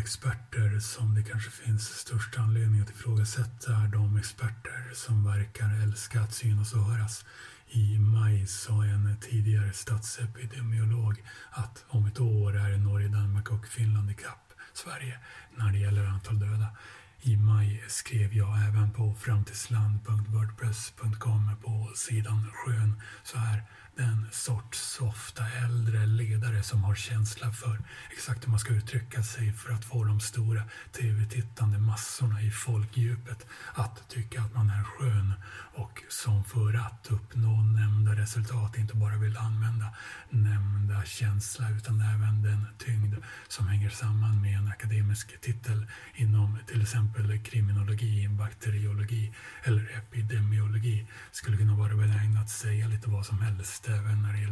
experter som det kanske finns störst anledning att ifrågasätta är de experter som verkar älska att synas och höras. I maj sa en tidigare statsepidemiolog att om ett år är Norge, Danmark och Finland ikapp Sverige när det gäller antal döda. I maj skrev jag även på framtidsland.wordpress.com på sidan Skön så här den sorts ofta äldre ledare som har känsla för exakt hur man ska uttrycka sig för att få de stora tv-tittande massorna i folkdjupet att tycka att man är skön och som för att uppnå nämnda resultat inte bara vill använda nämnda känsla utan även den tyngd som hänger samman med en akademisk titel inom till exempel kriminologi, bakteriologi eller epidemiologi skulle kunna vara benägna att säga lite vad som helst även när det gäller.